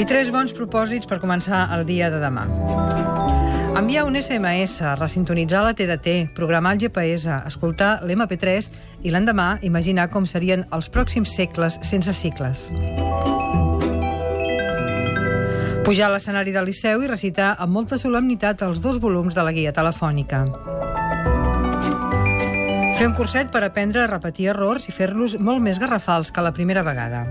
I tres bons propòsits per començar el dia de demà. Enviar un SMS, resintonitzar la TDT, programar el GPS, escoltar l'MP3 i l'endemà imaginar com serien els pròxims segles sense cicles. Pujar a l'escenari del Liceu i recitar amb molta solemnitat els dos volums de la guia telefònica. Fer un curset per aprendre a repetir errors i fer-los molt més garrafals que la primera vegada.